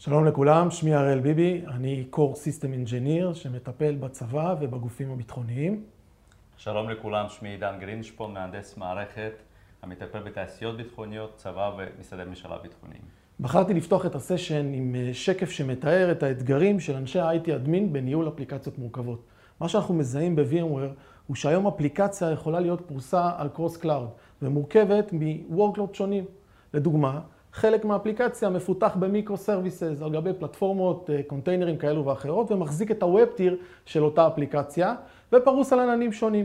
שלום לכולם, שמי הראל ביבי, אני Core System Engineer שמטפל בצבא ובגופים הביטחוניים. שלום לכולם, שמי עידן גרינשפון, מהנדס מערכת המטפל בתעשיות ביטחוניות, צבא ומשרדי ממשלה ביטחוניים. בחרתי לפתוח את הסשן עם אה, שקף שמתאר את האתגרים של אנשי ה-IT admin בניהול אפליקציות מורכבות. מה שאנחנו מזהים ב-VMware הוא שהיום אפליקציה יכולה להיות פרוסה על cross cloud ומורכבת מ-workload שונים. לדוגמה, חלק מהאפליקציה מפותח ב micro services על גבי פלטפורמות, אה, קונטיינרים כאלו ואחרות, ומחזיק את ה-Web Tier של אותה אפליקציה, ופרוס על עננים שונים.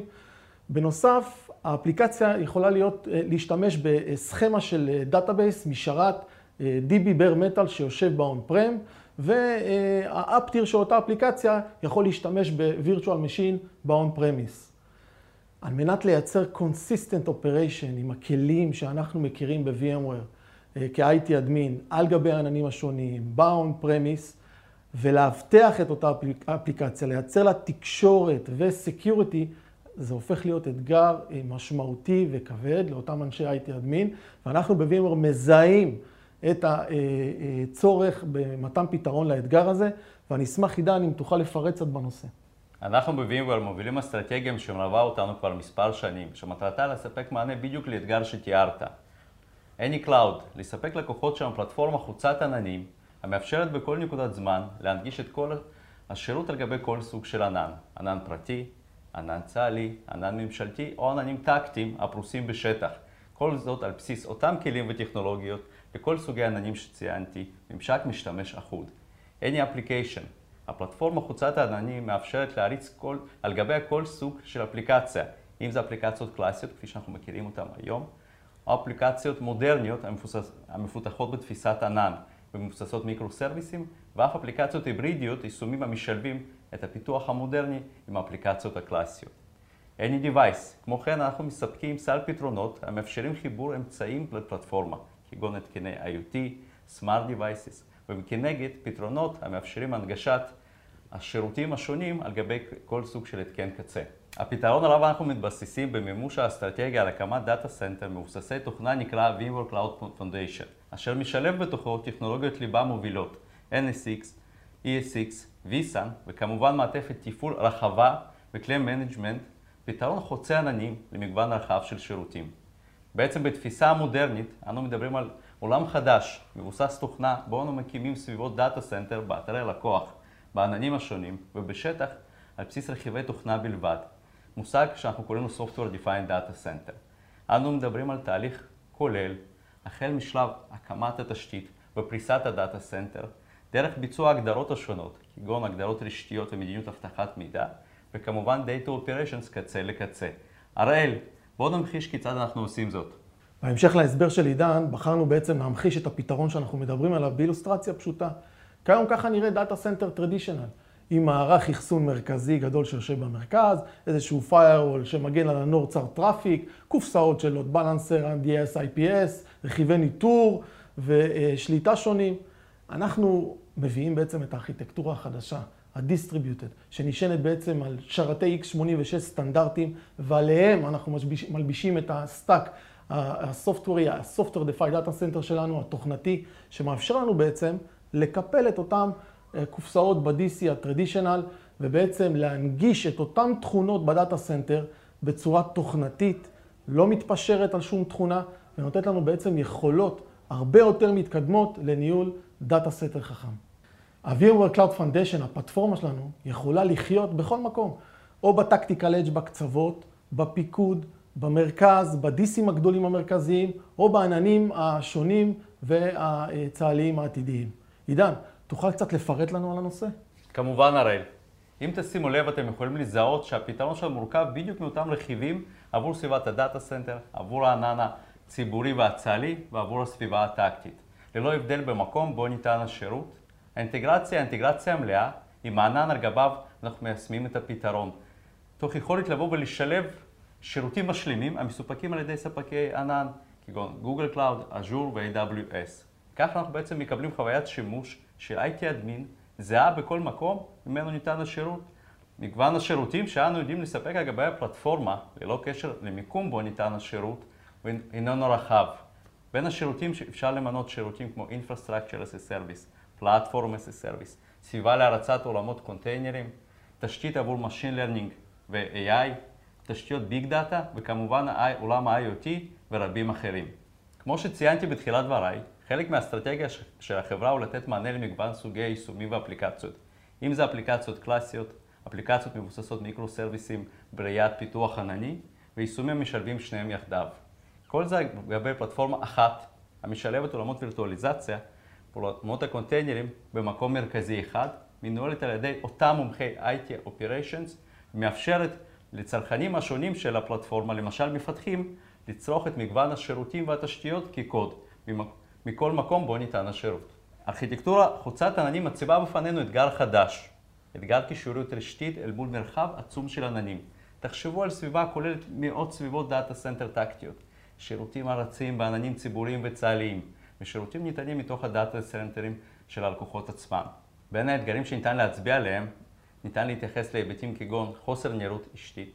בנוסף, האפליקציה יכולה להיות, אה, להשתמש בסכמה של database משרת DB bare metal שיושב ב-on-prem, וה-App של אותה אפליקציה יכול להשתמש ב-Virtual Machine ב-on-premise. על מנת לייצר consistent operation עם הכלים שאנחנו מכירים ב-VMware, אה, כ-IT אדמין, על גבי העננים השונים, ב-on premise, ולאבטח את אותה אפליקציה, לייצר לה תקשורת ו-security, זה הופך להיות אתגר אה, משמעותי וכבד לאותם אנשי IT אדמין, ואנחנו ב-VMware מזהים את הצורך במתן פתרון לאתגר הזה, ואני אשמח, עידן, אם תוכל לפרט קצת בנושא. אנחנו ב-VMware מובילים אסטרטגיה שמלווה אותנו כבר מספר שנים, שמטרתה לספק מענה בדיוק לאתגר שתיארת. AnyCloud, לספק לקוחות שם פלטפורמה חוצת עננים, המאפשרת בכל נקודת זמן להנגיש את כל השירות על גבי כל סוג של ענן, ענן פרטי, ענן צה"לי, ענן ממשלתי או עננים טקטיים הפרוסים בשטח. כל זאת על בסיס אותם כלים וטכנולוגיות לכל סוגי העננים שציינתי, ממשק משתמש אחוד. Any Application, הפלטפורמה חוצת העננים מאפשרת להריץ כל, על גבי כל סוג של אפליקציה, אם זה אפליקציות קלאסיות כפי שאנחנו מכירים אותן היום, או אפליקציות מודרניות המפותחות בתפיסת ענן ומבוססות מיקרו-סרוויסים, ואף אפליקציות היברידיות, יישומים המשלבים את הפיתוח המודרני עם האפליקציות הקלאסיות. Any Device, כמו כן אנחנו מספקים סל פתרונות המאפשרים חיבור אמצעים לפלטפורמה, כגון התקני IoT, Smart Devices, וכנגד פתרונות המאפשרים הנגשת השירותים השונים על גבי כל סוג של התקן קצה. הפתרון עליו אנחנו מתבססים במימוש האסטרטגיה על הקמת data center מבוססי תוכנה נקרא VMware Cloud Foundation, אשר משלב בתוכו טכנולוגיות ליבה מובילות NSX, ESX, vSAN, וכמובן מעטפת תפעול רחבה וכלי management, פתרון חוצה עננים למגוון רחב של שירותים. בעצם בתפיסה המודרנית אנו מדברים על עולם חדש, מבוסס תוכנה, בו אנו מקימים סביבות data center באתרי לקוח, בעננים השונים ובשטח על בסיס רכיבי תוכנה בלבד. מושג שאנחנו קוראים לו Software Defined Data Center. אנו מדברים על תהליך כולל, החל משלב הקמת התשתית ופריסת ה data center, דרך ביצוע ההגדרות השונות, כגון הגדרות רשתיות ומדיניות אבטחת מידע, וכמובן Data Operations קצה לקצה. הראל, בואו נמחיש כיצד אנחנו עושים זאת. בהמשך להסבר של עידן, בחרנו בעצם להמחיש את הפתרון שאנחנו מדברים עליו באילוסטרציה פשוטה. כיום ככה נראה data center traditional, עם מערך אחסון מרכזי גדול שיושב במרכז, איזשהו firewall שמגן על ה north-south traffic, קופסאות של load balancer, IDS, IPS, רכיבי ניטור ושליטה שונים. אנחנו מביאים בעצם את הארכיטקטורה החדשה, ה-distributed, שנשענת בעצם על שרתי x86 סטנדרטיים, ועליהם אנחנו מלבישים את ה stack הסופטוורי, ה software defined data center שלנו, התוכנתי, שמאפשר לנו בעצם לקפל את אותם קופסאות ב-DC ה traditional, ובעצם להנגיש את אותן תכונות ב data center בצורה תוכנתית, לא מתפשרת על שום תכונה, ונותנת לנו בעצם יכולות הרבה יותר מתקדמות לניהול data center חכם. ה-VMware Cloud Foundation, הפלטפורמה שלנו, יכולה לחיות בכל מקום, או ב tactical edge בקצוות, בפיקוד, במרכז, ב DCים הגדולים המרכזיים, או בעננים השונים והצה"ליים העתידיים. עידן, תוכל קצת לפרט לנו על הנושא? כמובן, הראל. אם תשימו לב, אתם יכולים לזהות שהפתרון שלנו מורכב בדיוק מאותם רכיבים עבור סביבת ה data center, עבור הענן הציבורי והצה"לי ועבור הסביבה הטקטית. ללא הבדל במקום בו ניתן השירות. האינטגרציה, האינטגרציה המלאה, עם הענן על גביו אנחנו מיישמים את הפתרון. תוך יכולת לבוא ולשלב שירותים משלימים המסופקים על ידי ספקי ענן, כגון Google Cloud, Azure ו-AWS. כך אנחנו בעצם מקבלים חוויית שימוש של IT admin זהה בכל מקום ממנו ניתן השירות. מגוון השירותים שאנו יודעים לספק על גבי הפלטפורמה, ללא קשר למיקום בו ניתן השירות, איננו רחב. בין השירותים שאפשר למנות שירותים כמו Infrastructure as a Service, Platform as a Service, סביבה להרצת עולמות קונטיינרים, תשתית עבור Machine Learning ו-AI, תשתיות ביג דאטה, וכמובן עולם ה-IoT ורבים אחרים. כמו שציינתי בתחילת דבריי, חלק מהאסטרטגיה של החברה הוא לתת מענה למגוון סוגי יישומים ואפליקציות. אם זה אפליקציות קלאסיות, אפליקציות מבוססות מיקרו-סרוויסים בראיית פיתוח ענני, ויישומים המשלבים שניהם יחדיו. כל זה לגבי פלטפורמה אחת המשלבת עולמות וירטואליזציה, עולמות הקונטיינרים, במקום מרכזי אחד, מנוהלת על ידי אותם מומחי IT Operations, ומאפשרת לצרכנים השונים של הפלטפורמה, למשל מפתחים, לצרוך את מגוון השירותים והתשתיות כקוד, מכל מקום בו ניתן השירות. ארכיטקטורה חוצת עננים מציבה בפנינו אתגר חדש, אתגר קישוריות רשתית אל מול מרחב עצום של עננים. תחשבו על סביבה הכוללת מאות סביבות data center טקטיות, שירותים הרצים בעננים ציבוריים וצה"ליים, ושירותים ניתנים מתוך ה data centerים של הלקוחות עצמם. בין האתגרים שניתן להצביע עליהם, ניתן להתייחס להיבטים כגון חוסר נראות רשתית,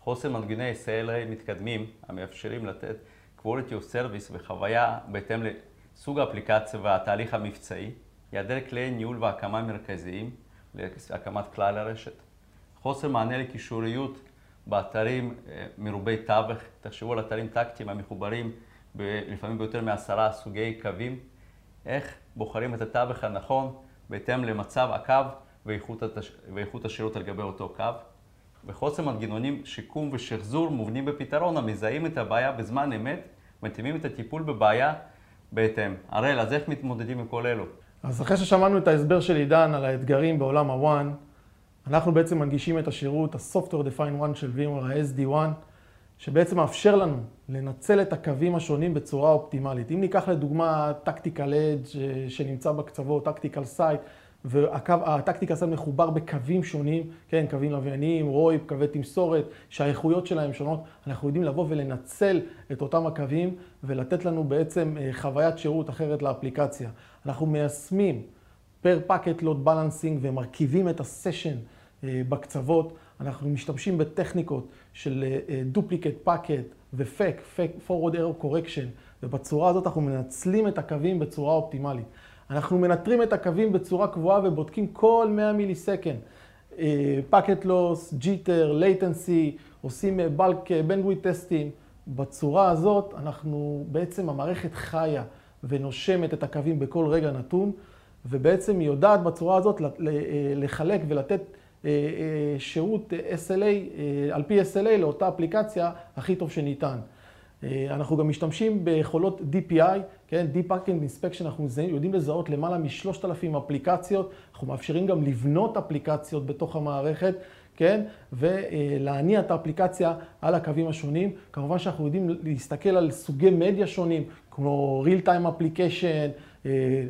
חוסר מנגנוני SLA מתקדמים המאפשרים לתת quality of service וחוויה בהתאם לסוג האפליקציה והתהליך המבצעי, היעדר כלי ניהול והקמה מרכזיים להקמת כלל הרשת, חוסר מענה לקישוריות באתרים אה, מרובי תווך, תחשבו על אתרים טקטיים המחוברים ב- לפעמים ביותר מעשרה סוגי קווים, איך בוחרים את התווך הנכון בהתאם למצב הקו ואיכות, התש... ואיכות השירות על גבי אותו קו. וחוסר מנגנונים שיקום ושחזור מובנים בפתרון המזהים את הבעיה בזמן אמת ומתאימים את הטיפול בבעיה בהתאם. הראל, אז איך מתמודדים עם כל אלו? אז אחרי ששמענו את ההסבר של עידן על האתגרים בעולם ה-One, אנחנו בעצם מנגישים את השירות ה-Software Defined One של VMware, ה-SD1, שבעצם מאפשר לנו לנצל את הקווים השונים בצורה אופטימלית. אם ניקח לדוגמה Tactical Edge שנמצא בקצוות, Tactical Site, והטקטיקה סל מחובר בקווים שונים, כן, קווים לווייניים, רויפ, קווי תמסורת, שהאיכויות שלהם שונות. אנחנו יודעים לבוא ולנצל את אותם הקווים ולתת לנו בעצם אה, חוויית שירות אחרת לאפליקציה. אנחנו מיישמים per packet load balancing ומרכיבים את ה session אה, בקצוות. אנחנו משתמשים בטכניקות של duplicate packet ו pack, pack, forward error correction, ובצורה הזאת אנחנו מנצלים את הקווים בצורה אופטימלית. אנחנו מנטרים את הקווים בצורה קבועה ובודקים כל 100 millisecond. packet loss, jitter, latency, עושים bulk bandwidth testים. בצורה הזאת אנחנו, בעצם המערכת חיה ונושמת את הקווים בכל רגע נתון, ובעצם היא יודעת בצורה הזאת אה, לחלק ולתת אה, אה, שירות SLA, על פי SLA לאותה אפליקציה הכי טוב שניתן. אנחנו גם משתמשים ביכולות DPI, כן, Deep Packet Inspection, אנחנו יודעים לזהות למעלה משלושת אלפים אפליקציות, אנחנו מאפשרים גם לבנות אפליקציות בתוך המערכת, כן, ולהניע את האפליקציה על הקווים השונים. כמובן שאנחנו יודעים להסתכל על סוגי מדיה שונים, כמו real time application, אה,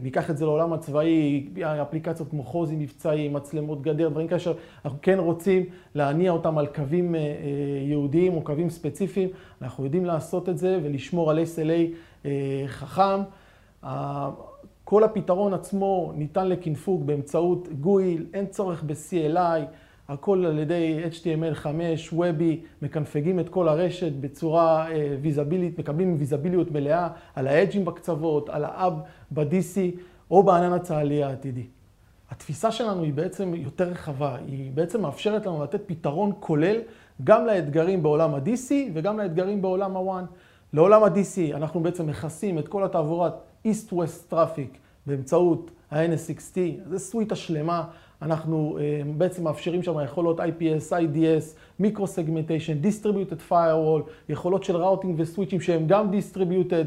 ניקח את זה לעולם הצבאי, אפליקציות כמו חוזי מבצעי, מצלמות גדר, דברים כאלה שאנחנו כן רוצים להניע אותם על קווים אה, אה, יהודיים או קווים ספציפיים. אנחנו יודעים לעשות את זה ולשמור על SLA חכם. כל הפתרון עצמו ניתן לקנפוג באמצעות גויל, אין צורך ב-CLI. הכל על ידי HTML5, וובי, מקנפגים את כל הרשת בצורה ויזבילית, מקבלים ויזביליות מלאה על האדג'ים בקצוות, על האב ב-DC או בענן הצה"לי העתידי. התפיסה שלנו היא בעצם יותר רחבה, היא בעצם מאפשרת לנו לתת פתרון כולל גם לאתגרים בעולם ה-DC וגם לאתגרים בעולם ה-One. לעולם ה-DC אנחנו בעצם מכסים את כל התעבורת East-West Traffic באמצעות ה-NSXT, זו סוויטה שלמה אנחנו uh, בעצם מאפשרים שם יכולות IPS, IDS, micro-segmentation, Distributed Firewall, יכולות של routing ו switchים שהם גם Distributed.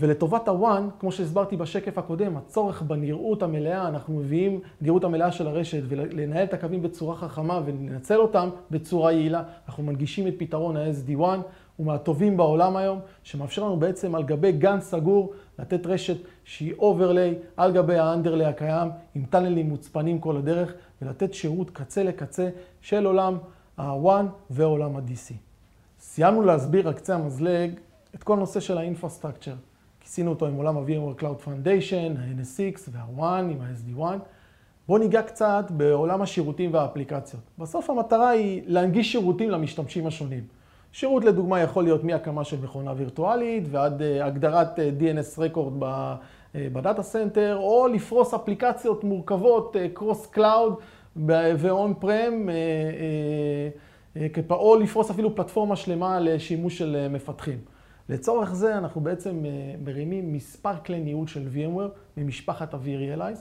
ולטובת ה WAN, כמו שהסברתי בשקף הקודם, הצורך בנראות המלאה, אנחנו מביאים נראות המלאה של הרשת ולנהל את הקווים בצורה חכמה ולנצל אותם בצורה יעילה. אנחנו מנגישים את פתרון ה-SD-WAN, הוא מהטובים בעולם היום, שמאפשר לנו בעצם על גבי גן סגור לתת רשת שהיא overlay על גבי ה underlay הקיים, עם tunnelים מוצפנים כל הדרך, ולתת שירות קצה לקצה של עולם ה-WAN ועולם ה-DC. סיימנו להסביר על קצה המזלג את כל הנושא של ה infrastructure. כיסינו אותו עם עולם ה-VMware Cloud Foundation, ה-NSX וה-WAN עם ה-SD-WAN. בואו ניגע קצת בעולם השירותים והאפליקציות. בסוף המטרה היא להנגיש שירותים למשתמשים השונים. שירות לדוגמה יכול להיות מהקמה של מכונה וירטואלית ועד אה, הגדרת אה, DNS record ב data center, או לפרוס אפליקציות מורכבות, cross cloud ו on-prem, או לפרוס אפילו פלטפורמה שלמה לשימוש של מפתחים. לצורך זה אנחנו בעצם מרימים מספר כלי ניהול של VMware ממשפחת ה-vRealize.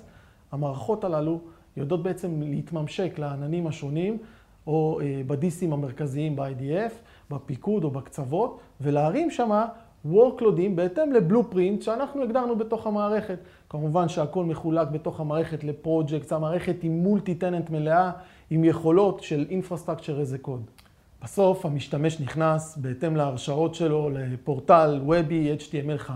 המערכות הללו יודעות בעצם להתממשק לעננים השונים, או בדיסים המרכזיים ב-IDF, בפיקוד או בקצוות, ולהרים שמה workloadים בהתאם לבלופרינט שאנחנו הגדרנו בתוך המערכת. כמובן שהכל מחולק בתוך המערכת לפרויקט, המערכת עם מולטי טננט מלאה, עם יכולות של Infrastructure as a Code. בסוף המשתמש נכנס בהתאם להרשאות שלו לפורטל וובי HTML5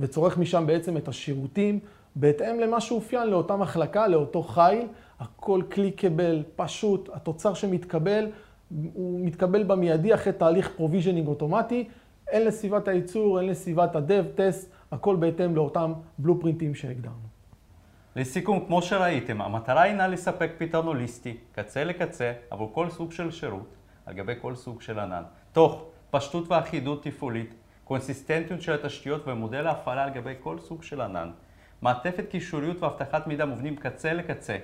וצורך משם בעצם את השירותים בהתאם למה שאופיין לאותה מחלקה, לאותו חיל, הכל clickable, פשוט, התוצר שמתקבל, הוא מתקבל במיידי אחרי תהליך provisioning אוטומטי, הן לסביבת הייצור, הן לסביבת ה dev, test, הכל בהתאם לאותם blueprint ים שהגדרנו. לסיכום, כמו שראיתם, המטרה הינה לספק פתרון הוליסטי, קצה לקצה, עבור כל סוג של שירות, על גבי כל סוג של ענן, תוך פשטות ואחידות תפעולית, קונסיסטנטיות של התשתיות ומודל ההפעלה על גבי כל סוג של ענן, מעטפת קישוריות ואבטחת מידע מובנים קצה לקצה,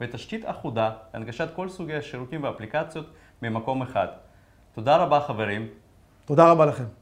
ותשתית אחודה להנגשת כל סוגי השירותים והאפליקציות ממקום אחד. תודה רבה חברים. תודה רבה לכם.